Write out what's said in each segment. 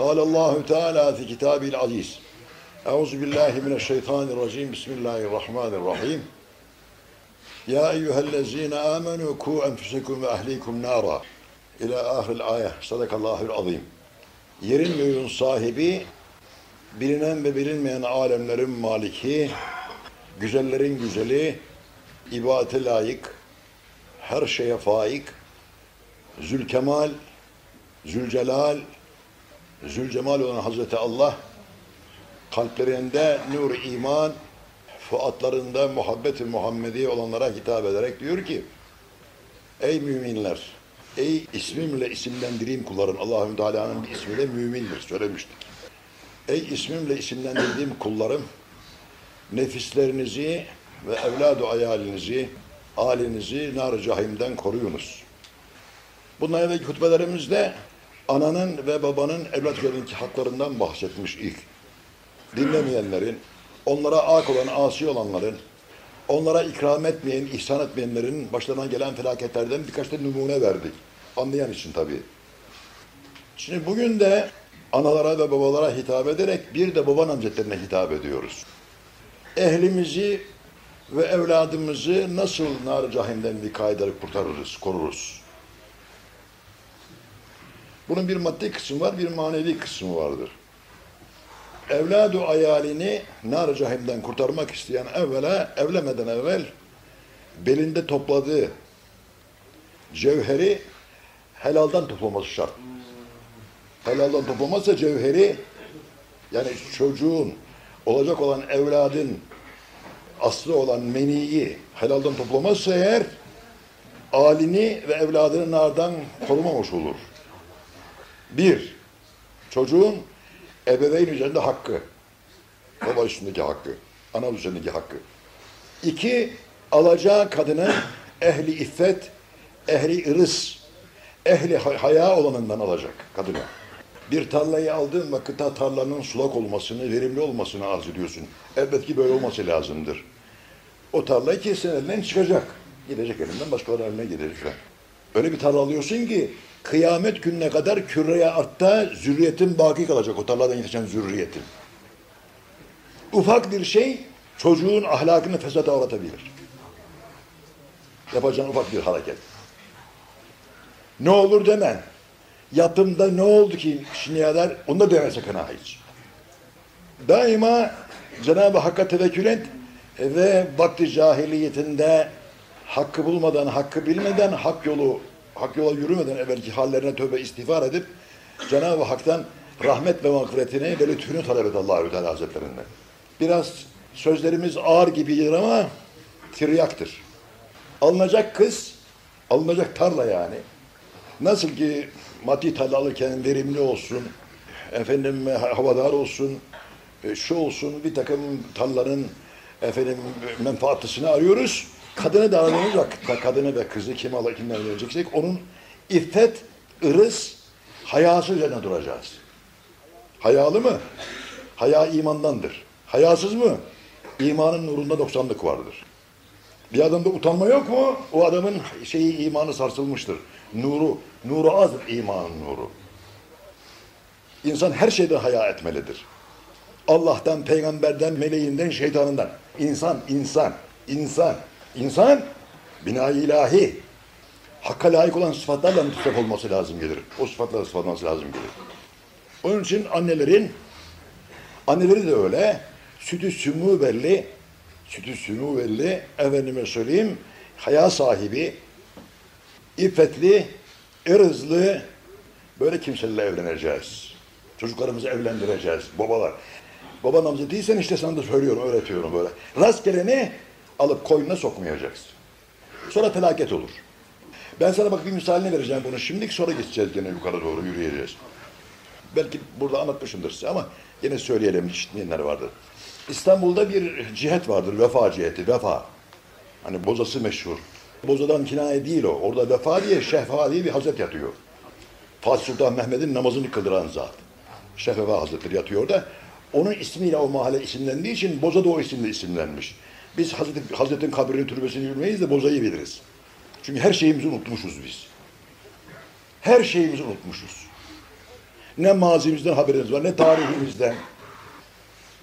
Allahu Teala fi kitabil aziz. Euzu billahi mineşşeytanirracim. Bismillahirrahmanirrahim. Ya eyyühellezine amenu ku enfusekum ve ehlikum nara. İlâ ahiril ayah. Sadakallahul azim. Yerin ve yurun sahibi, bilinen ve bilinmeyen alemlerin maliki, güzellerin güzeli, ibadete layık, her şeye faik, zülkemal, zülcelal, Zülcemal olan Hazreti Allah, kalplerinde nur iman, fuatlarında muhabbet-i Muhammedi olanlara hitap ederek diyor ki, Ey müminler, ey ismimle isimlendireyim kulların, Allahü Teala'nın bir ismi de mümindir, söylemiştik. Ey ismimle isimlendirdiğim kullarım, nefislerinizi ve evladu ayalinizi, alinizi nar-ı cahimden koruyunuz. Bundan evvelki hutbelerimizde ananın ve babanın evlat haklarından bahsetmiş ilk. Dinlemeyenlerin, onlara ak olan, asi olanların, onlara ikram etmeyen, ihsan etmeyenlerin başlarına gelen felaketlerden birkaç da numune verdik. Anlayan için tabii. Şimdi bugün de analara ve babalara hitap ederek bir de baba namzetlerine hitap ediyoruz. Ehlimizi ve evladımızı nasıl nar cahimden vikayet ederek kurtarırız, koruruz? Bunun bir maddi kısmı var, bir manevi kısmı vardır. Evladu ayalini nar cahimden kurtarmak isteyen evvela, evlemeden evvel belinde topladığı cevheri helaldan toplaması şart. Helaldan toplamazsa cevheri yani çocuğun olacak olan evladın aslı olan meniyi helaldan toplamazsa eğer alini ve evladını nardan korumamış olur. Bir, çocuğun ebeveyn üzerinde hakkı. Baba üstündeki hakkı. Ana üzerindeki hakkı. İki, alacağı kadının ehli iffet, ehli ırız, ehli haya olanından alacak kadını. Bir tarlayı aldığın vakitte tarlanın sulak olmasını, verimli olmasını arz ediyorsun. Elbette ki böyle olması lazımdır. O tarlayı kesin elinden çıkacak. Gidecek elinden başkalarının eline gidecek. Öyle bir tarla alıyorsun ki kıyamet gününe kadar küreye artta zürriyetin baki kalacak. O tarladan yetişen zürriyetin. Ufak bir şey çocuğun ahlakını fesata uğratabilir. Yapacağın ufak bir hareket. Ne olur demen. Yaptığımda ne oldu ki şimdiye kadar onu da deme sakın hiç. Daima Cenab-ı Hakk'a tevekkül et ve vakti cahiliyetinde hakkı bulmadan, hakkı bilmeden, hak yolu hak yola yürümeden evvelki hallerine tövbe istiğfar edip Cenab-ı Hak'tan rahmet ve mağfiretini ve lütfünü talep et Allahü Teala Hazretlerinden. Biraz sözlerimiz ağır gibidir ama tiryaktır. Alınacak kız, alınacak tarla yani. Nasıl ki maddi tarla alırken verimli olsun, efendim havadar olsun, e, şu olsun bir takım tarlanın efendim menfaatlısını arıyoruz. Kadını da aradığımız vakitte kadını ve kızı kim alır kimden evleneceksek onun iffet, ırız, hayası üzerine duracağız. Hayalı mı? Haya imandandır. Hayasız mı? İmanın nurunda doksanlık vardır. Bir adamda utanma yok mu? O adamın şeyi imanı sarsılmıştır. Nuru, nuru azdır imanın nuru. İnsan her şeyden haya etmelidir. Allah'tan, peygamberden, meleğinden, şeytanından. İnsan, insan, insan. İnsan bina ilahi hakka layık olan sıfatlarla mütesef olması lazım gelir. O sıfatlarla sıfatlanması lazım gelir. Onun için annelerin anneleri de öyle sütü sümü belli sütü sümü belli efendime söyleyeyim haya sahibi iffetli ırzlı böyle kimselerle evleneceğiz. Çocuklarımızı evlendireceğiz. Babalar. Baba namazı değilsen işte sana da söylüyorum, öğretiyorum böyle. Rastgeleni alıp koynuna sokmayacaksın. Sonra felaket olur. Ben sana bak bir misalini vereceğim bunu şimdilik sonra geçeceğiz gene yukarı doğru yürüyeceğiz. Belki burada anlatmışımdır size ama yine söyleyelim işitmeyenler vardır. İstanbul'da bir cihet vardır, vefa ciheti, vefa. Hani bozası meşhur. Bozadan kinaye değil o. Orada vefa diye, şehfa diye bir hazret yatıyor. Fatih Sultan Mehmet'in namazını kıldıran zat. Şehvefa Hazretleri yatıyor da onun ismiyle o mahalle isimlendiği için Boza da o isimle isimlenmiş. Biz Hazreti, Hazretin kabrinin türbesini yürümeyiz de Boza'yı biliriz. Çünkü her şeyimizi unutmuşuz biz. Her şeyimizi unutmuşuz. Ne mazimizden haberiniz var, ne tarihimizden.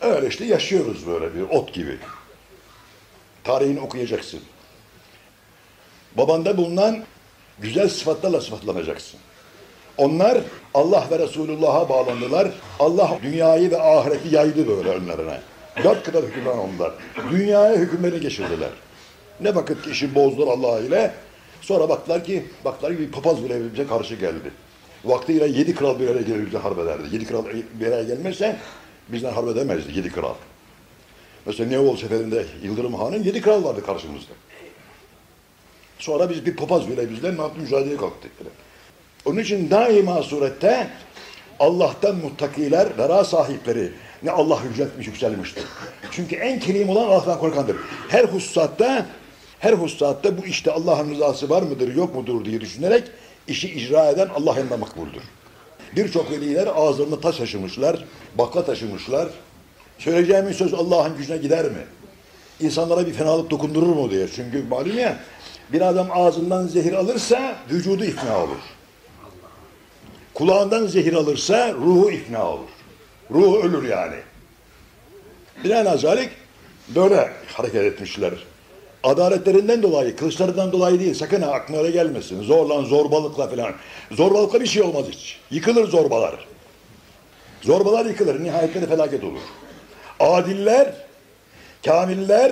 Öyle işte yaşıyoruz böyle bir ot gibi. Tarihini okuyacaksın. Babanda bulunan güzel sıfatlarla sıfatlanacaksın. Onlar Allah ve Resulullah'a bağlandılar. Allah dünyayı ve ahireti yaydı böyle önlerine. Dört kadar hükümran onlar. Dünyaya hükümlerini geçirdiler. Ne vakit ki işi bozdular Allah ile. Sonra baktılar ki, baktılar ki bir papaz bile bize karşı geldi. Vaktiyle yedi kral bir araya gelir bize harp ederdi. Yedi kral bir araya gelmezse bizden harp edemezdi yedi kral. Mesela Neoğul seferinde Yıldırım Han'ın yedi kral vardı karşımızda. Sonra biz bir papaz bile bizden ne yaptı? Mücadeleye kalktık. Onun için daima surette Allah'tan muttakiler, vera sahipleri ne Allah yüceltmiş, yükselmiştir. Çünkü en kerim olan Allah'tan korkandır. Her hususatta, her hususatta bu işte Allah'ın rızası var mıdır, yok mudur diye düşünerek işi icra eden Allah yanında makbuldür. Birçok veliler ağızlarında taş taşımışlar, bakla taşımışlar. Söyleyeceğimiz söz Allah'ın gücüne gider mi? İnsanlara bir fenalık dokundurur mu diye. Çünkü malum ya, bir adam ağzından zehir alırsa vücudu ifna olur. Kulağından zehir alırsa ruhu ifna olur. Ruhu ölür yani. Binaenazalik böyle hareket etmişler. Adaletlerinden dolayı, kılıçlarından dolayı değil. Sakın ha aklına öyle gelmesin. Zorla, zorbalıkla falan. Zorbalıkla bir şey olmaz hiç. Yıkılır zorbalar. Zorbalar yıkılır. Nihayetleri felaket olur. Adiller, kamiller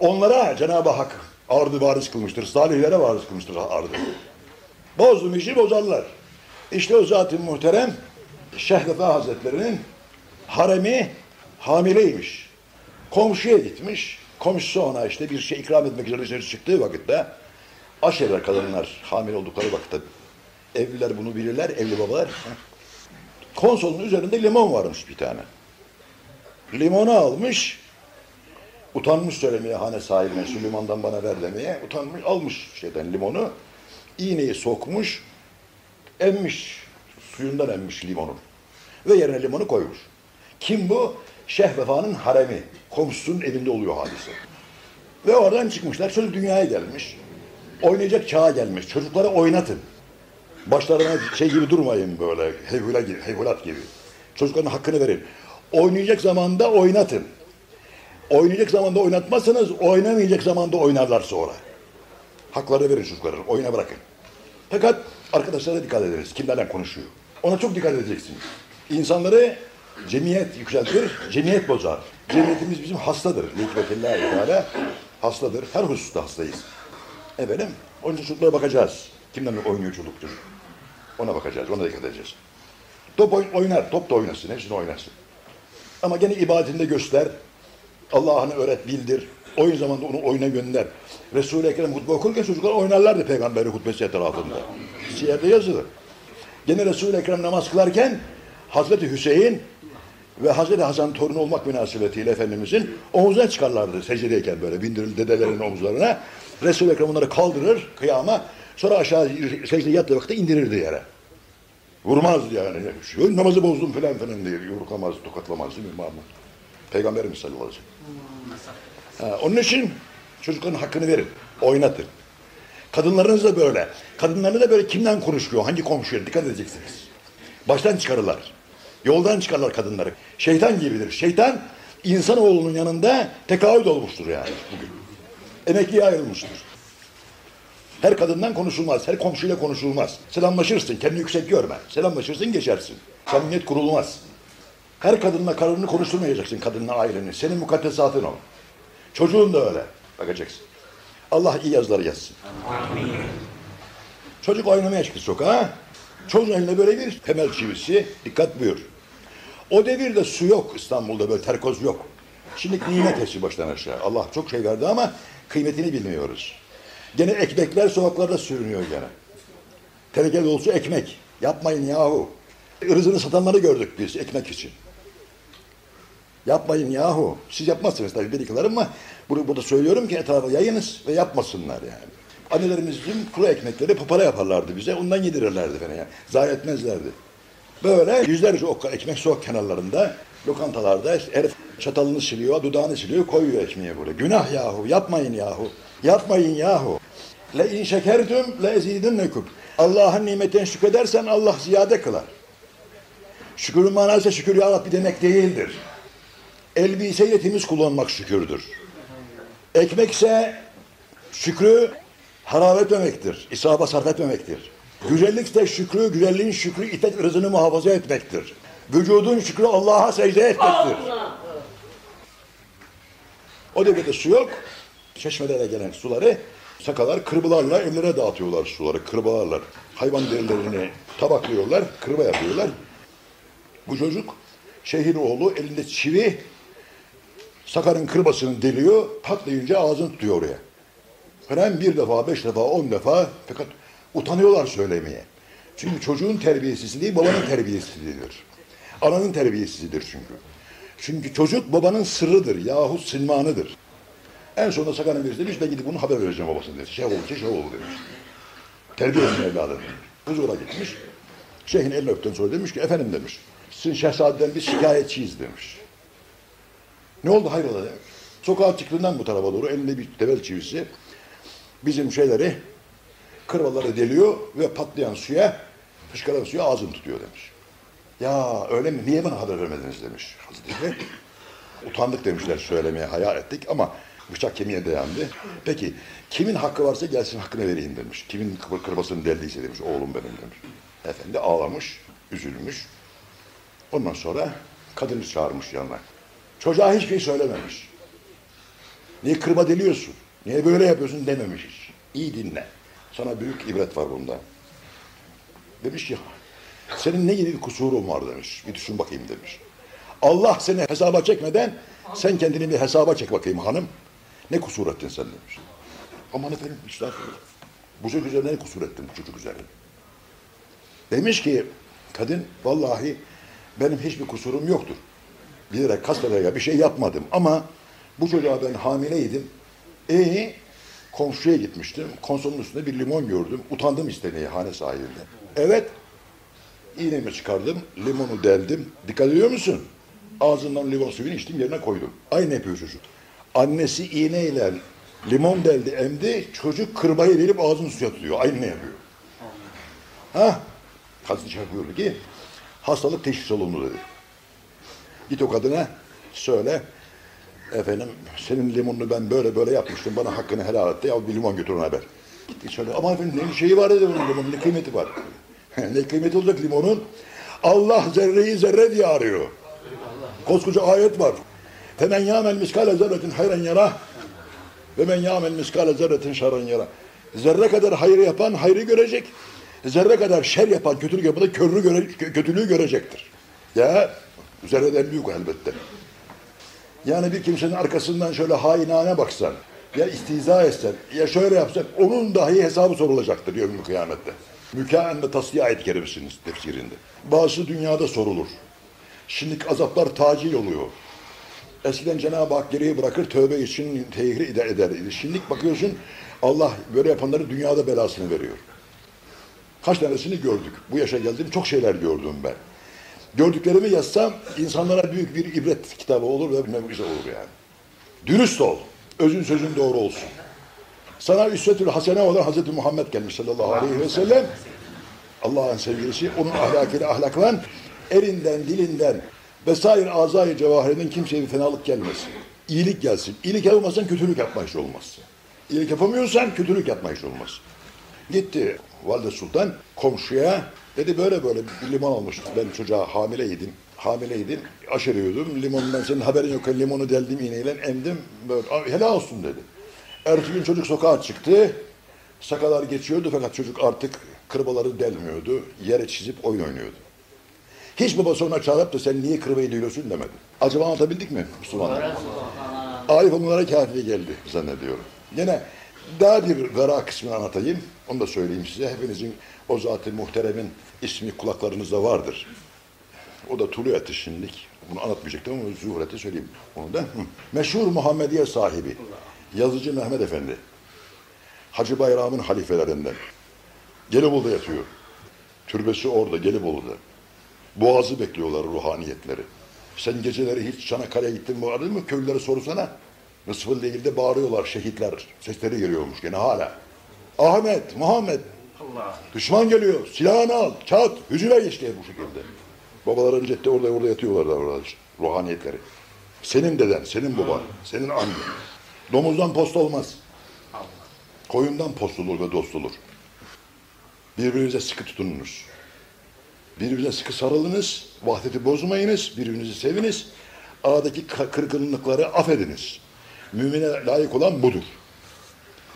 onlara Cenab-ı Hak ardı varis kılmıştır. Salihlere varis kılmıştır ardı. Bozdum işi bozarlar. İşte o zat-ı muhterem Şehvefa Hazretleri'nin haremi hamileymiş. Komşuya gitmiş. Komşusu ona işte bir şey ikram etmek üzere dışarı çıktığı vakitte aşever kadınlar hamile oldukları vakitte evliler bunu bilirler, evli babalar. Konsolun üzerinde limon varmış bir tane. Limonu almış, utanmış söylemeye hane sahibine şu limondan bana ver demeye, utanmış almış şeyden limonu, iğneyi sokmuş, emmiş, suyundan emmiş limonun. Ve yerine limonu koymuş. Kim bu? Şeyh Vefa'nın haremi. Komşusunun evinde oluyor hadise. Ve oradan çıkmışlar. Çocuk dünyaya gelmiş. Oynayacak çağa gelmiş. Çocukları oynatın. Başlarına şey gibi durmayın böyle. Heyhula gibi, heyhulat gibi. Çocukların hakkını verin. Oynayacak zamanda oynatın. Oynayacak zamanda oynatmazsanız oynamayacak zamanda oynarlar sonra. Hakları verin çocukların. Oyuna bırakın. Fakat arkadaşlara dikkat ederiz. Kimlerle konuşuyor. Ona çok dikkat edeceksiniz. İnsanları cemiyet yükseltir, cemiyet bozar. Cemiyetimiz bizim hastadır. Hikmetillahi Teala hastadır. Her hususta hastayız. Efendim, onun için çocuklara bakacağız. Kimlerle oynuyor çocuk çocuk. Ona bakacağız, ona dikkat edeceğiz. Top oyn- oynar, top da oynasın, hepsini oynasın. Ama gene ibadetinde göster. Allah'ını öğret, bildir. Oyun zamanında onu oyuna gönder. Resul-i Ekrem hutbe okurken çocuklar oynarlardı peygamberin hutbesi etrafında. Siyerde yazılı. Gene Resul-i Ekrem namaz kılarken Hazreti Hüseyin ve Hazreti Hasan torunu olmak münasebetiyle Efendimizin omuzuna çıkarlardı secdedeyken böyle bindirir dedelerin omuzlarına. Resul-i Ekrem onları kaldırır kıyama sonra aşağı secde yattığı vakitte indirirdi yere. Vurmaz yani. Şu namazı bozdum falan filan diye yumruklamaz, tokatlamaz değil mi Mahmut? Peygamberimiz sallallahu aleyhi ve sellem. Onun için çocukların hakkını verin, oynatın. Kadınlarınız da böyle. Kadınlarını da böyle kimden konuşuyor, hangi komşuya dikkat edeceksiniz. Baştan çıkarırlar. Yoldan çıkarlar kadınları. Şeytan gibidir. Şeytan insanoğlunun yanında tekahüt olmuştur yani bugün. Emekliye ayrılmıştır. Her kadından konuşulmaz, her komşuyla konuşulmaz. Selamlaşırsın, kendini yüksek görme. Selamlaşırsın, geçersin. Samimiyet kurulmaz. Her kadınla karını konuşturmayacaksın, kadınla aileni. Senin mukaddesatın o. Çocuğun da öyle. Bakacaksın. Allah iyi yazıları yazsın. Çocuk oynamaya çıktı sokağa. Çocuğun eline böyle bir temel çivisi. Dikkat buyur. O devirde su yok İstanbul'da böyle terkoz yok. Şimdi nimet hepsi baştan aşağı. Allah çok şey verdi ama kıymetini bilmiyoruz. Gene ekmekler sokaklarda sürünüyor gene. Teneke dolusu ekmek. Yapmayın yahu. Irzını satanları gördük biz ekmek için. Yapmayın yahu. Siz yapmazsınız tabii yıkılar ama bunu burada söylüyorum ki etrafa yayınız ve yapmasınlar yani. Annelerimizin kuru ekmekleri papara yaparlardı bize. Ondan yedirirlerdi falan yani. Zayi etmezlerdi. Böyle yüzlerce okka ekmek sokak kenarlarında, lokantalarda işte herif çatalını siliyor, dudağını siliyor, koyuyor ekmeğe böyle. Günah yahu, yapmayın yahu. Yapmayın yahu. Le in şekertüm le ezidinnekum. Allah'ın nimetine şükredersen Allah ziyade kılar. Şükürün manası şükür ya Rabbi demek değildir. Elbiseyi temiz kullanmak şükürdür. Ekmekse şükrü harap etmemektir. İsaba sarf etmemektir. Güzellik de şükrü, güzelliğin şükrü iffet ırzını muhafaza etmektir. Vücudun şükrü Allah'a secde etmektir. O devrede su yok. Çeşmelere gelen suları sakalar kırbalarla evlere dağıtıyorlar suları, kırbalarlar. Hayvan derilerini tabaklıyorlar, kırba yapıyorlar. Bu çocuk şeyhin oğlu elinde çivi sakarın kırbasını deliyor, patlayınca ağzını tutuyor oraya. Hem bir defa, beş defa, on defa fakat utanıyorlar söylemeye. Çünkü çocuğun terbiyesizliği değil, babanın terbiyesizliğidir. Ananın terbiyesizliğidir çünkü. Çünkü çocuk babanın sırrıdır yahut silmanıdır. En sonunda sakanın birisi demiş, ben gidip bunu haber vereceğim babasına demiş. Şey oldu şey oldu demiş. Terbiye etsin evladım. Huzura gitmiş. Şeyhin elini öpten sonra demiş ki, efendim demiş, sizin şehzadeden biz şikayetçiyiz demiş. Ne oldu hayrola. Sokağa çıktığından bu tarafa doğru elinde bir devel çivisi bizim şeyleri kırbaları deliyor ve patlayan suya fışkıran suya ağzını tutuyor demiş. Ya öyle mi? Niye bana haber vermediniz demiş Hazreti. Utandık demişler söylemeye hayal ettik ama bıçak kemiğe dayandı. Peki kimin hakkı varsa gelsin hakkını vereyim demiş. Kimin kır- kırbasını deldiyse demiş oğlum benim demiş. Efendi ağlamış, üzülmüş. Ondan sonra kadını çağırmış yanına. Çocuğa hiçbir şey söylememiş. Niye kırma deliyorsun? Niye böyle yapıyorsun dememiş hiç. İyi dinle. Sana büyük ibret var bunda. Demiş ki senin ne gibi bir kusurun var demiş. Bir düşün bakayım demiş. Allah seni hesaba çekmeden sen kendini bir hesaba çek bakayım hanım. Ne kusur ettin sen demiş. Aman efendim estağfurullah. Bu çocuk üzerine ne kusur ettin bu çocuk üzerine? Demiş ki kadın vallahi benim hiçbir kusurum yoktur. Bilerek kastederek bir şey yapmadım ama bu çocuğa ben hamileydim. E komşuya gitmiştim. Konsolun üstünde bir limon gördüm. Utandım istemeye hane sahibinde. Evet İğnemi çıkardım, limonu deldim. Dikkat ediyor musun? Ağzından limon suyunu içtim, yerine koydum. Aynı yapıyor çocuk. Annesi iğneyle limon deldi, emdi. Çocuk kırbayı verip ağzını suya tutuyor. Aynı yapıyor? Ha? Kadın çarpıyordu ki hastalık teşhis olundu dedi. Git o kadına söyle efendim senin limonunu ben böyle böyle yapmıştım bana hakkını helal etti ya bir limon götürün haber. Gitti söyle ama efendim ne şeyi var dedi bunun limonun ne kıymeti var. ne kıymeti olacak limonun? Allah zerreyi zerre diye arıyor. Koskoca ayet var. Femen yâmel miskale zerretin hayran yara ve men yâmel miskale zerretin şerran yara. Zerre kadar hayır yapan hayrı görecek. Zerre kadar şer yapan kötülük yapan da körlüğü göre, kö- kötülüğü görecektir. Ya zerreden büyük elbette. Yani bir kimsenin arkasından şöyle hainane baksan, ya istiza etsen, ya şöyle yapsan, onun dahi hesabı sorulacaktır yevmül kıyamette. Mükaen ve tasdiye ayet kerimesiniz tefsirinde. Bazı dünyada sorulur. Şimdilik azaplar tacil oluyor. Eskiden Cenab-ı Hak geriye bırakır, tövbe için tehir eder, eder. Şimdilik bakıyorsun, Allah böyle yapanları dünyada belasını veriyor. Kaç tanesini gördük. Bu yaşa geldim, çok şeyler gördüm ben. Gördüklerimi yazsam insanlara büyük bir ibret kitabı olur ve bilmem güzel olur yani. Dürüst ol. Özün sözün doğru olsun. Sana üsvetül hasene olan Hazreti Muhammed gelmiş sallallahu aleyhi ve sellem. Allah'ın sevgilisi onun ahlakıyla ahlaklan elinden, dilinden vesaire azayı cevahirinden kimseye bir fenalık gelmesin. İyilik gelsin. İyilik yapamazsan kötülük yapma işi olmaz. İyilik yapamıyorsan kötülük yapma işi olmaz. Gitti Valide Sultan komşuya dedi böyle böyle bir limon almış. Ben çocuğa hamileydim. Hamileydim. Aşırıyordum. Limondan senin haberin yok. Limonu deldim iğneyle emdim. Böyle, "Aa, helal olsun dedi. Ertesi gün çocuk sokağa çıktı. Sakalar geçiyordu fakat çocuk artık kırbaları delmiyordu. Yere çizip oyun oynuyordu. Hiç babası ona çağırıp da sen niye kırbayı deliyorsun demedi. Acaba anlatabildik mi Müslümanlar? Arif onlara kafi geldi zannediyorum. Yine daha bir gara kısmını anlatayım. Onu da söyleyeyim size. Hepinizin o zat-ı muhteremin ismi kulaklarınızda vardır. O da Tulu Eti şimdilik. Bunu anlatmayacaktım ama Zuhret'e söyleyeyim onu da. Meşhur Muhammediye sahibi. Yazıcı Mehmet Efendi. Hacı Bayram'ın halifelerinden. Gelibolu'da yatıyor. Türbesi orada Gelibolu'da. Boğazı bekliyorlar ruhaniyetleri. Sen geceleri hiç Çanakkale'ye gittin mi aradın mı? Köylülere sorsana. Nısfıl ile ilgili bağırıyorlar şehitler. Sesleri geliyormuş gene hala. Ahmet, Muhammed. Düşman geliyor. Silahını al. Çat. Hücuma geç diye bu şekilde. Babaların ceddi orada orada yatıyorlar da orada ruhaniyetleri. Senin deden, senin baban, senin annen. Domuzdan post olmaz. Koyundan post olur ve dost olur. Birbirinize sıkı tutununuz. Birbirinize sıkı sarılınız. Vahdeti bozmayınız. Birbirinizi seviniz. Aradaki kırgınlıkları affediniz. Mümine layık olan budur.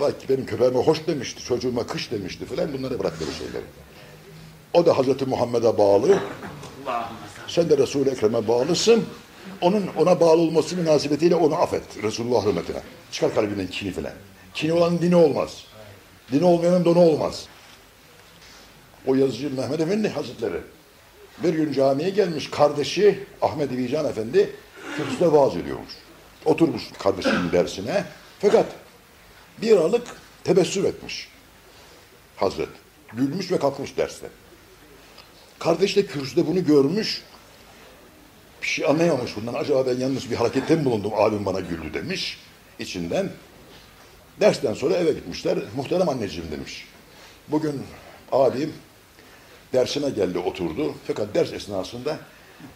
Bak benim köpeğime hoş demişti, çocuğuma kış demişti falan bunları bırak böyle şeyleri. O da Hazreti Muhammed'e bağlı. Sen de Resul-i Ekrem'e bağlısın. Onun ona bağlı olması münasebetiyle onu affet. Resulullah hürmetine. Çıkar kalbinden kini falan. Kini olan dini olmaz. Dini olmayanın donu olmaz. O yazıcı Mehmet Efendi Hazretleri bir gün camiye gelmiş kardeşi Ahmet Vican Efendi kürsüde vaaz ediyormuş. Oturmuş kardeşinin dersine. Fakat bir aralık tebessüm etmiş. Hazret. Gülmüş ve kalkmış derste. Kardeş de kürsüde bunu görmüş. Bir şey anlayamamış bundan. Acaba ben yanlış bir harekette mi bulundum? Abim bana güldü demiş. içinden. Dersten sonra eve gitmişler. Muhterem anneciğim demiş. Bugün abim dersine geldi oturdu. Fakat ders esnasında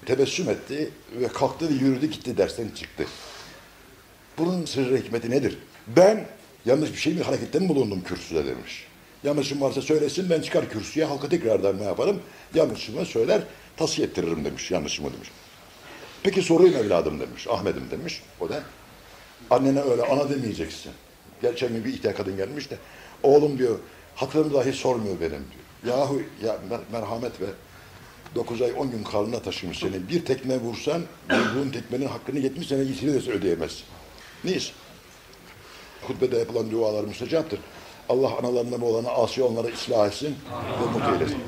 tebessüm etti ve kalktı ve yürüdü gitti dersten çıktı. Bunun sırrı hikmeti nedir? Ben yanlış bir şey mi harekette mi bulundum kürsüde demiş. Yanlışım varsa söylesin ben çıkar kürsüye halka tekrardan ne yaparım? Yanlışımı söyler tasfiye ettiririm demiş yanlışımı demiş. Peki sorayım evladım demiş. Ahmet'im demiş. O da annene öyle ana demeyeceksin. Geçen gün bir ihtiyar kadın gelmiş de oğlum diyor hatırımı dahi sormuyor benim diyor. Yahu ya mer- merhamet ve 9 ay 10 gün karnına taşımış seni. Bir tekme vursan vurduğun tekmenin hakkını 70 sene yitirirse ödeyemezsin. Neyse. Hutbede yapılan dualar müstecaptır. Allah analarına olanı asi onları ıslah etsin ve mutlu eylesin.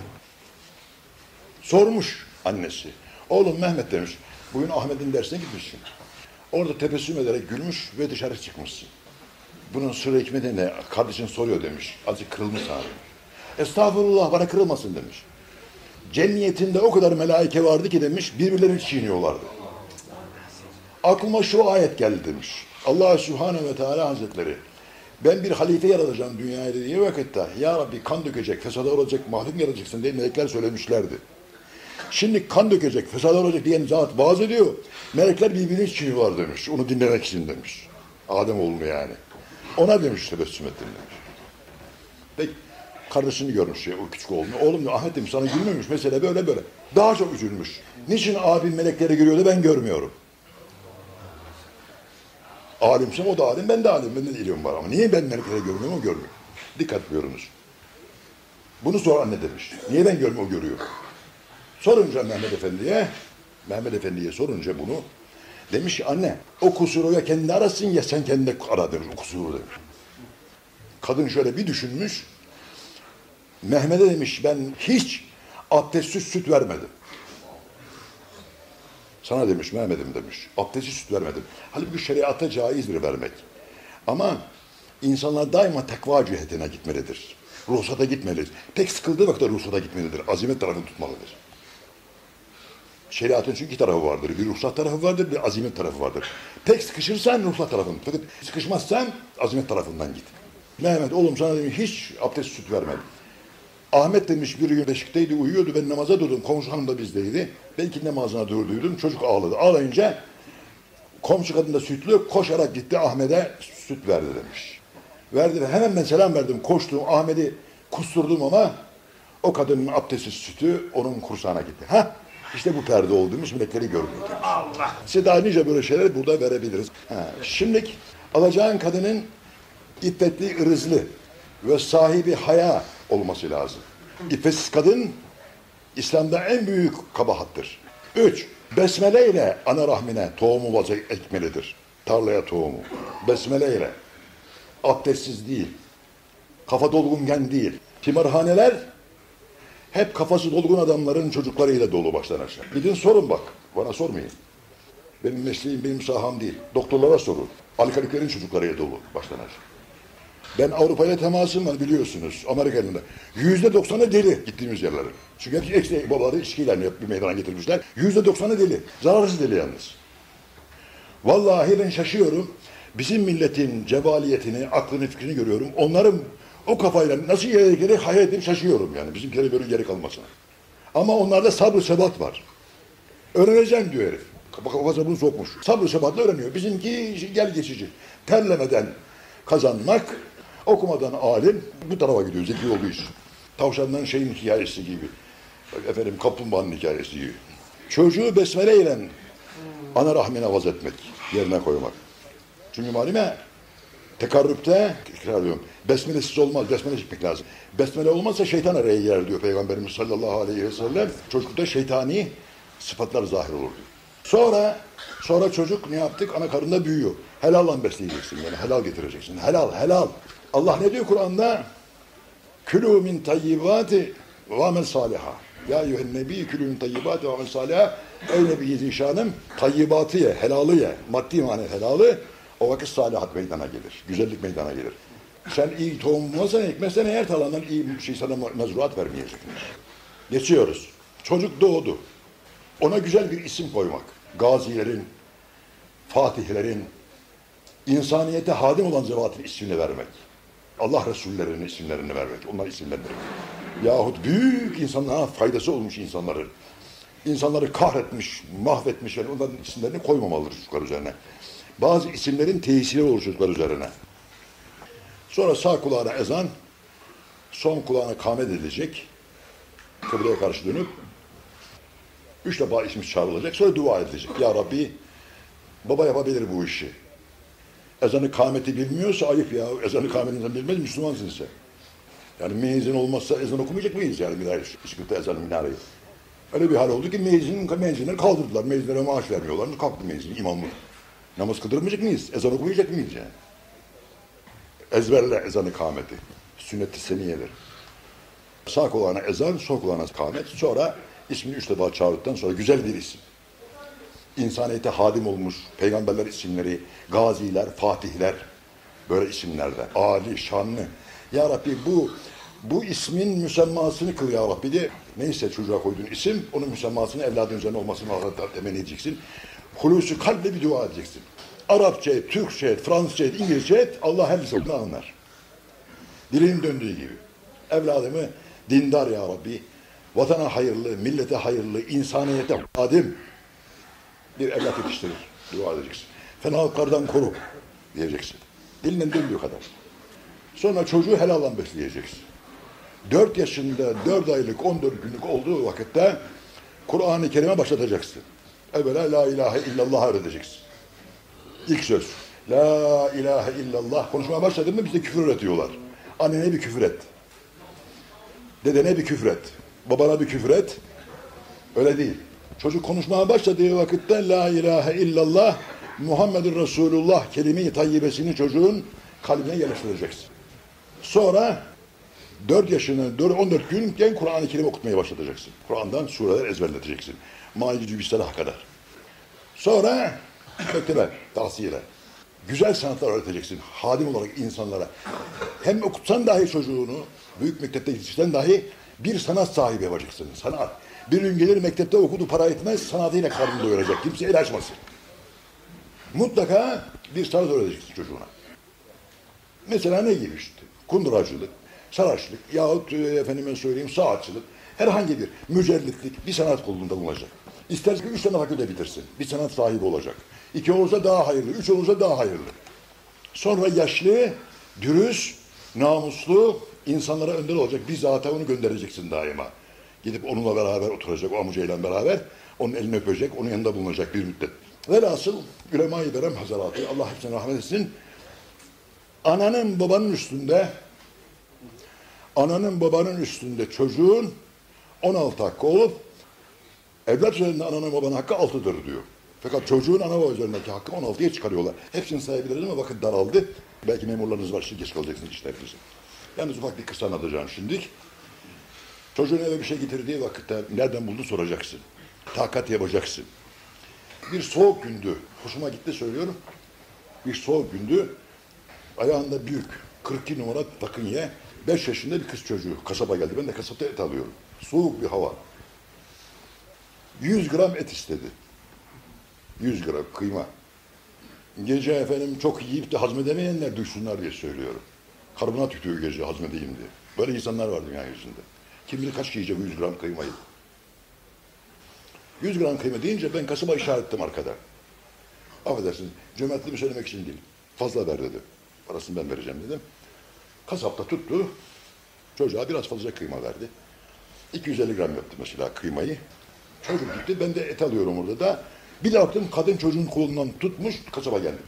Sormuş annesi. Oğlum Mehmet demiş. Bugün Ahmet'in dersine gitmişsin. Orada tebessüm ederek gülmüş ve dışarı çıkmışsın. Bunun sırrı hikmeti ne? Kardeşin soruyor demiş. Azıcık kırılmış demiş. Estağfurullah bana kırılmasın demiş. Cemiyetinde o kadar melaike vardı ki demiş birbirlerini çiğniyorlardı. Aklıma şu ayet geldi demiş. Allah Subhanahu ve Teala Hazretleri ben bir halife yaratacağım dünyaya dediği vakitte ya Rabbi kan dökecek, fesada olacak, mahluk yaratacaksın diye melekler söylemişlerdi. Şimdi kan dökecek, fesada olacak diyen zat vaaz ediyor. Melekler birbirini çiğniyorlar demiş. Onu dinlemek için demiş. Adem oğlunu yani. Ona demiş tebessüm ettim demiş. Peki kardeşini görmüş ya, o küçük oğlunu. Oğlum diyor, Ahmet demiş sana gülmemiş mesele böyle böyle. Daha çok üzülmüş. Niçin abim melekleri görüyordu ben görmüyorum. Alimsem o da alim, ben de alim. Benim de ilim var ama niye ben melekleri görmüyorum, o görmüyor. Dikkat buyurunuz. Bunu sor anne demiş. Niye ben görmüyorum, o görüyor. Sorunca Mehmet Efendi'ye, Mehmet Efendi'ye sorunca bunu, demiş ki anne o kusuru ya kendi arasın ya sen kendi ara demiş o kusuru demiş. Kadın şöyle bir düşünmüş, Mehmet'e demiş ben hiç abdestsiz süt vermedim. Sana demiş Mehmet'im demiş. Abdestsiz süt vermedim. Halbuki şeriata caizdir vermek. Ama insanlar daima tekva cihetine gitmelidir. Ruhsata gitmelidir. Pek sıkıldığı vakitte ruhsata gitmelidir. Azimet tarafını tutmalıdır. Şeriatın çünkü iki tarafı vardır. Bir ruhsat tarafı vardır, bir azimet tarafı vardır. Pek sıkışırsan ruhsat tarafını, fakat sıkışmazsan azimet tarafından git. Mehmet oğlum sana demiş hiç abdest süt vermedim. Ahmet demiş bir gün beşikteydi uyuyordu ben namaza durdum. Komşu hanım da bizdeydi. Ben iki namazına durduydum. Çocuk ağladı. Ağlayınca komşu kadın da sütlü koşarak gitti Ahmet'e süt verdi demiş. Verdi ve hemen ben selam verdim. Koştum Ahmet'i kusturdum ama o kadının abdestsiz sütü onun kursağına gitti. Ha? İşte bu perde olduğumuz melekleri görmüyor. Allah. Size daha nice böyle şeyler burada verebiliriz. Ha, şimdilik alacağın kadının iffetli, ırzlı ve sahibi haya olması lazım. İffetsiz kadın İslam'da en büyük kabahattır. Üç, besmele ile ana rahmine tohumu vaza ekmelidir. Tarlaya tohumu. Besmele ile. Abdestsiz değil. Kafa dolgungen değil. Timarhaneler hep kafası dolgun adamların çocuklarıyla dolu baştan aşağı. Gidin sorun bak. Bana sormayın. Benim mesleğim benim saham değil. Doktorlara sorun. Alkaliklerin çocuklarıyla dolu baştan aşağı. Ben Avrupa'ya temasım var biliyorsunuz. Amerika'nın da. Yüzde doksanı deli gittiğimiz yerlerin. Çünkü hepsi eksi babaları içkiyle hep bir meydana getirmişler. Yüzde doksanı deli. Zararsız deli yalnız. Vallahi ben şaşıyorum. Bizim milletin cebaliyetini, aklını, fikrini görüyorum. Onların o kafayla nasıl yere hayal edip şaşıyorum yani. Bizimkilerin böyle geri kalmasına. Ama onlarda sabır sebat var. Öğreneceğim diyor herif. Kafa kafasına bunu sokmuş. Sabır sebatla öğreniyor. Bizimki gel geçici. Terlemeden kazanmak, okumadan alim bu tarafa gidiyor zeki olduğu için. Tavşandan şeyin hikayesi gibi. Efendim kaplumbağanın hikayesi gibi. Çocuğu besmele ile ana rahmine vaz etmek, yerine koymak. Çünkü malime tekarrüpte, tekrar diyorum, besmelesiz olmaz, besmele çekmek lazım. Besmele olmazsa şeytan araya girer diyor Peygamberimiz sallallahu aleyhi ve sellem. Çocukta şeytani sıfatlar zahir olur diyor. Sonra, sonra çocuk ne yaptık? Ana karnında büyüyor. Helalla besleyeceksin yani, helal getireceksin. Helal, helal. Allah ne diyor Kur'an'da? Külü min tayyibati ve amel saliha. Ya eyyühen nebi külü min tayyibati ve amel saliha. Ey Nebi Zişanım tayyibatı ye, helalı ye. Maddi manevi helalı. O vakit salihat meydana gelir. Güzellik meydana gelir. Sen iyi tohum bulmazsan ekmezsen eğer talandan iyi bir şey sana mezruat vermeyecek. Geçiyoruz. Çocuk doğdu. Ona güzel bir isim koymak. Gazilerin, fatihlerin, insaniyete hadim olan zevatın ismini vermek. Allah Resullerinin isimlerini vermek. Onlar isimlendirmek. Yahut büyük insanlara faydası olmuş insanları. insanları kahretmiş, mahvetmiş. Yani onların isimlerini koymamalıdır çocuklar üzerine. Bazı isimlerin tesiri olur çocuklar üzerine. Sonra sağ kulağına ezan, son kulağına kamet edilecek. Kıbleye karşı dönüp üç defa ismi çağrılacak. Sonra dua edilecek. Ya Rabbi baba yapabilir bu işi. Ezanı kameti bilmiyorsa ayıp ya. Ezanı kametinden bilmez Müslümansın sen. Yani meyizin olmazsa ezan okumayacak mıyız yani minare, sıkıntı ezan minareyi. Öyle bir hal oldu ki meyizin, meyzinleri kaldırdılar. Meyzinlere maaş vermiyorlar. Kalktı meyizin imamlık. Namaz kıldırmayacak mıyız? Ezan okumayacak mıyız yani? Ezberle ezanı kameti. Sünnet-i seniyedir. Sağ kulağına ezan, sol kulağına kamet. Sonra ismini üç defa çağırdıktan sonra güzel bir isim. İnsaniyete hadim olmuş peygamberler isimleri, gaziler, fatihler böyle isimlerden. Ali, şanlı. Ya Rabbi bu bu ismin müsemmasını kıl ya Rabbi diye neyse çocuğa koyduğun isim onun müsemmasını evladın üzerine olmasını temenni edeceksin. Hulusu kalple bir dua edeceksin. Arapça et, Türkçe et, Fransızca et, İngilizce et Allah her lisanını anlar. Dilinin döndüğü gibi. Evladımı dindar ya Rabbi, vatana hayırlı, millete hayırlı, insaniyete adim bir evlat yetiştirir. Dua edeceksin. Fenalıklardan koru diyeceksin. Dilinden döndüğü kadar. Sonra çocuğu helallan besleyeceksin. 4 yaşında 4 aylık 14 günlük olduğu vakitte Kur'an-ı Kerim'e başlatacaksın. Evvela la ilahe illallah öğreteceksin. İlk söz. La ilahe illallah. Konuşmaya başladın mı bize küfür öğretiyorlar. Annene bir küfür et. Dedene bir küfür et. Babana bir küfür et. Öyle değil. Çocuk konuşmaya başladığı vakitte la ilahe illallah Muhammedur Resulullah kelime-i tayyibesini çocuğun kalbine yerleştireceksin. Sonra 4 yaşını, 4, 14 günken Kur'an-ı Kerim okutmaya başlatacaksın. Kur'an'dan sureler ezberleteceksin. Maicü Bismillah kadar. Sonra mektebe, tavsiyeler. Güzel sanatlar öğreteceksin. Hadim olarak insanlara. Hem okutsan dahi çocuğunu, büyük mektepte yetiştirsen dahi bir sanat sahibi yapacaksın. Sanat. Bir gün gelir mektepte okudu para etmez, sanatıyla karnını doyuracak. Kimse el açmasın. Mutlaka bir sanat öğreteceksin çocuğuna. Mesela ne gibi işte? Kunduracılık, saraçlık yahut e, efendime söyleyeyim saatçılık, herhangi bir mücellitlik bir sanat kolunda bulunacak. İsterse ki üç tane fakülte bitirsin. Bir sanat sahibi olacak. İki olursa daha hayırlı, üç olursa daha hayırlı. Sonra yaşlı, dürüst, namuslu insanlara önder olacak. Bizzat onu göndereceksin daima. Gidip onunla beraber oturacak, o amcayla beraber. Onun elini öpecek, onun yanında bulunacak bir müddet. Velhasıl Ülema-i Berem Hazaratı, Allah hepsine rahmet etsin. Ananın babanın üstünde ananın babanın üstünde çocuğun 16 hakkı olup evlat üzerinde ananın babanın hakkı 6'dır diyor. Fakat çocuğun ana baba üzerindeki hakkı 16'ya çıkarıyorlar. Hepsini sayabiliriz ama vakit daraldı. Belki memurlarınız var, şimdi geç kalacaksınız işlerinizi. Yalnız ufak bir kısa anlatacağım şimdilik. Çocuğun eve bir şey getirdiği vakitte nereden buldu soracaksın. Takat yapacaksın. Bir soğuk gündü. Hoşuma gitti söylüyorum. Bir soğuk gündü. Ayağında büyük 42 numara takınye 5 yaşında bir kız çocuğu kasaba geldi. Ben de kasapta et alıyorum. Soğuk bir hava. 100 gram et istedi. 100 gram kıyma. Gece efendim çok yiyip de hazmedemeyenler duysunlar diye söylüyorum. Karbonat yutuyor gece hazmedeyim diye. Böyle insanlar var dünya yüzünde. Kim bilir kaç yiyecek 100 gram kıymayı. 100 gram kıyma deyince ben kasaba işarettim arkada. Affedersiniz, cömertliğimi söylemek için değil. Fazla ver dedi. Parasını ben vereceğim dedim. Kasap da tuttu. Çocuğa biraz fazla kıyma verdi. 250 gram yaptı mesela kıymayı. Çocuk gitti, ben de et alıyorum orada da. Bir baktım kadın çocuğun kolundan tutmuş, kasaba geldi.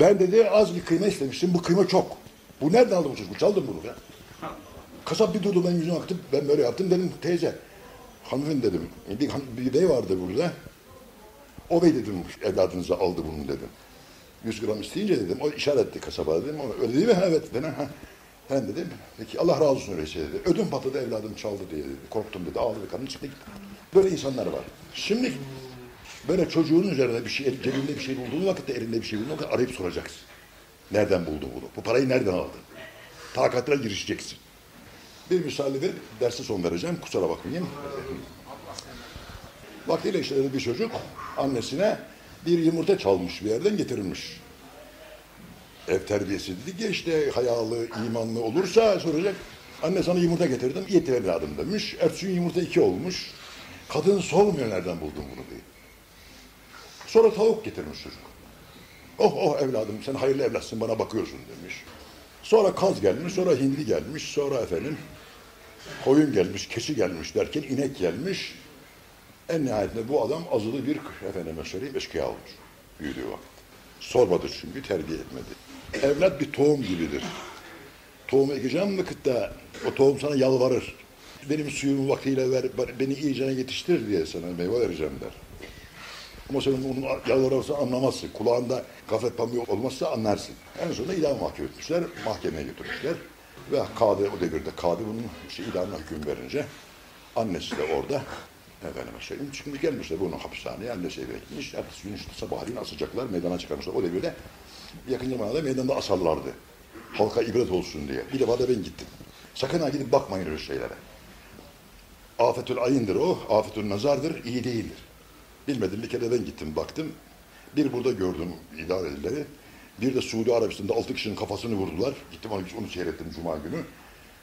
Ben dedi az bir kıyma istemiştim, bu kıyma çok. Bu nereden aldı bu çocuk? Çaldım bunu ya. Kasap bir durdu benim yüzüme baktı, ben böyle yaptım dedim teyze. Hanımefendi dedim, bir, bey vardı burada. O bey dedim evladınıza aldı bunu dedim. 100 gram isteyince dedim, o işaret etti kasaba dedim. O, öyle değil mi? Ha, Evet. Ben, ha. Ben dedim, peki Allah razı olsun öyleyse dedi. Ödüm patladı evladım çaldı diye dedi. Korktum dedi, ağladı kadın çıktı gitti. Böyle insanlar var. Şimdi böyle çocuğun üzerine bir şey, cebinde bir şey bulduğun vakitte elinde bir şey bulduğun vakitte arayıp soracaksın. Nereden buldun bunu? Bu parayı nereden aldın? Takatına girişeceksin. Bir misali ver, derse son vereceğim. Kusura bakmayın. Vaktiyle işte bir çocuk annesine bir yumurta çalmış bir yerden getirilmiş. Ev terbiyesi dedik ya işte hayalı, imanlı olursa soracak. Anne sana yumurta getirdim, yetir evladım demiş. Ertesi yumurta iki olmuş. Kadın sormuyor nereden buldun bunu diye. Sonra tavuk getirmiş çocuk. Oh oh evladım sen hayırlı evlatsın bana bakıyorsun demiş. Sonra kaz gelmiş, sonra hindi gelmiş, sonra efendim koyun gelmiş, keçi gelmiş derken inek gelmiş. En nihayetinde bu adam azılı bir efendime söyleyeyim eşkıya olmuş. Büyüdüğü vakit. Sormadı çünkü terbiye etmedi. Evlat bir tohum gibidir. Tohum ekeceğim vakitte o tohum sana yalvarır. Benim suyumu vaktiyle ver, beni iyicene yetiştir diye sana meyve vereceğim der. Ama sen onu yalvarırsa anlamazsın. Kulağında gaflet pamuğu olmazsa anlarsın. En sonunda idam mahkum etmişler. Mahkemeye götürmüşler. Ve kadı o devirde kadı bunun işte idamına hüküm verince annesi de orada efendime söyleyeyim. Şimdi gelmişler bunu hapishaneye annesi eve gitmiş. Ertesi gün işte sabahleyin asacaklar meydana çıkarmışlar. O devirde yakın zamanda meydanda asarlardı. Halka ibret olsun diye. Bir defa da ben gittim. Sakın ha gidip bakmayın öyle şeylere. Afetül ayındır o, afetül nazardır, iyi değildir. Bilmedim bir kere ben gittim baktım. Bir burada gördüm idarelileri. Bir de Suudi Arabistan'da altı kişinin kafasını vurdular. Gittim onu, onu seyrettim Cuma günü.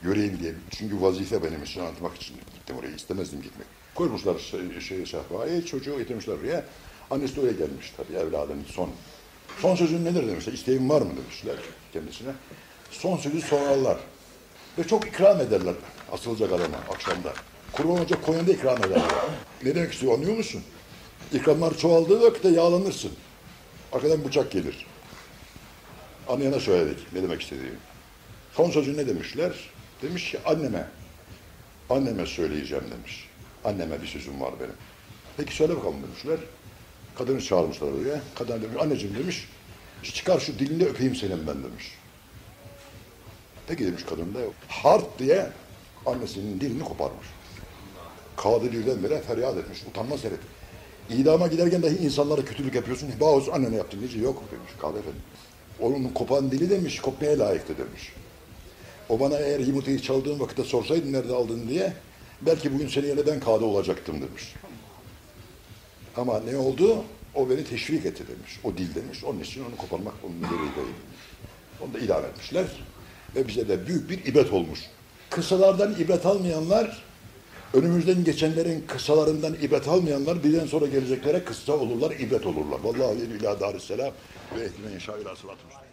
Göreyim diye. Çünkü vazife benim için anlatmak için gittim oraya. istemezdim gitmek. Koymuşlar şey, şey sehpayı, çocuğu getirmişler oraya. Annesi de oraya gelmiş tabii evladının son. Son sözün nedir demişler. İsteğin var mı demişler kendisine. Son sözü sorarlar. Ve çok ikram ederler asılacak adama akşamda. Kurban olacak koyunda ikram ederler. Ne demek istiyor anlıyor musun? İkramlar çoğaldığı vakitte yağlanırsın. Arkadan bıçak gelir. Anlayana söyledik ne demek istediğimi. Son sözü ne demişler? Demiş ki anneme, anneme söyleyeceğim demiş. Anneme bir sözüm var benim. Peki söyle bakalım demişler. Kadını çağırmışlar oraya. Kadın demiş, anneciğim demiş, çıkar şu dilini öpeyim senin ben demiş. Peki demiş kadın da hart diye annesinin dilini koparmış. Kadı birdenbire feryat etmiş. Utanmaz herif. İdama giderken dahi insanlara kötülük yapıyorsun. Bağız annene yaptın diyece yok demiş Kadı efendi. Onun kopan dili demiş kopmaya layıktı demiş. O bana eğer yumurtayı çaldığın vakitte sorsaydın nerede aldın diye belki bugün senin yerine ben kadı olacaktım demiş. Ama ne oldu? O beni teşvik etti demiş. O dil demiş. Onun için onu koparmak onun gereği. Onu da idare etmişler. Ve bize de büyük bir ibret olmuş. Kısalardan ibret almayanlar, önümüzden geçenlerin kısalarından ibret almayanlar bizden sonra geleceklere kısa olurlar, ibret olurlar. Vallahi ila darisselam ve inşa ila sıratı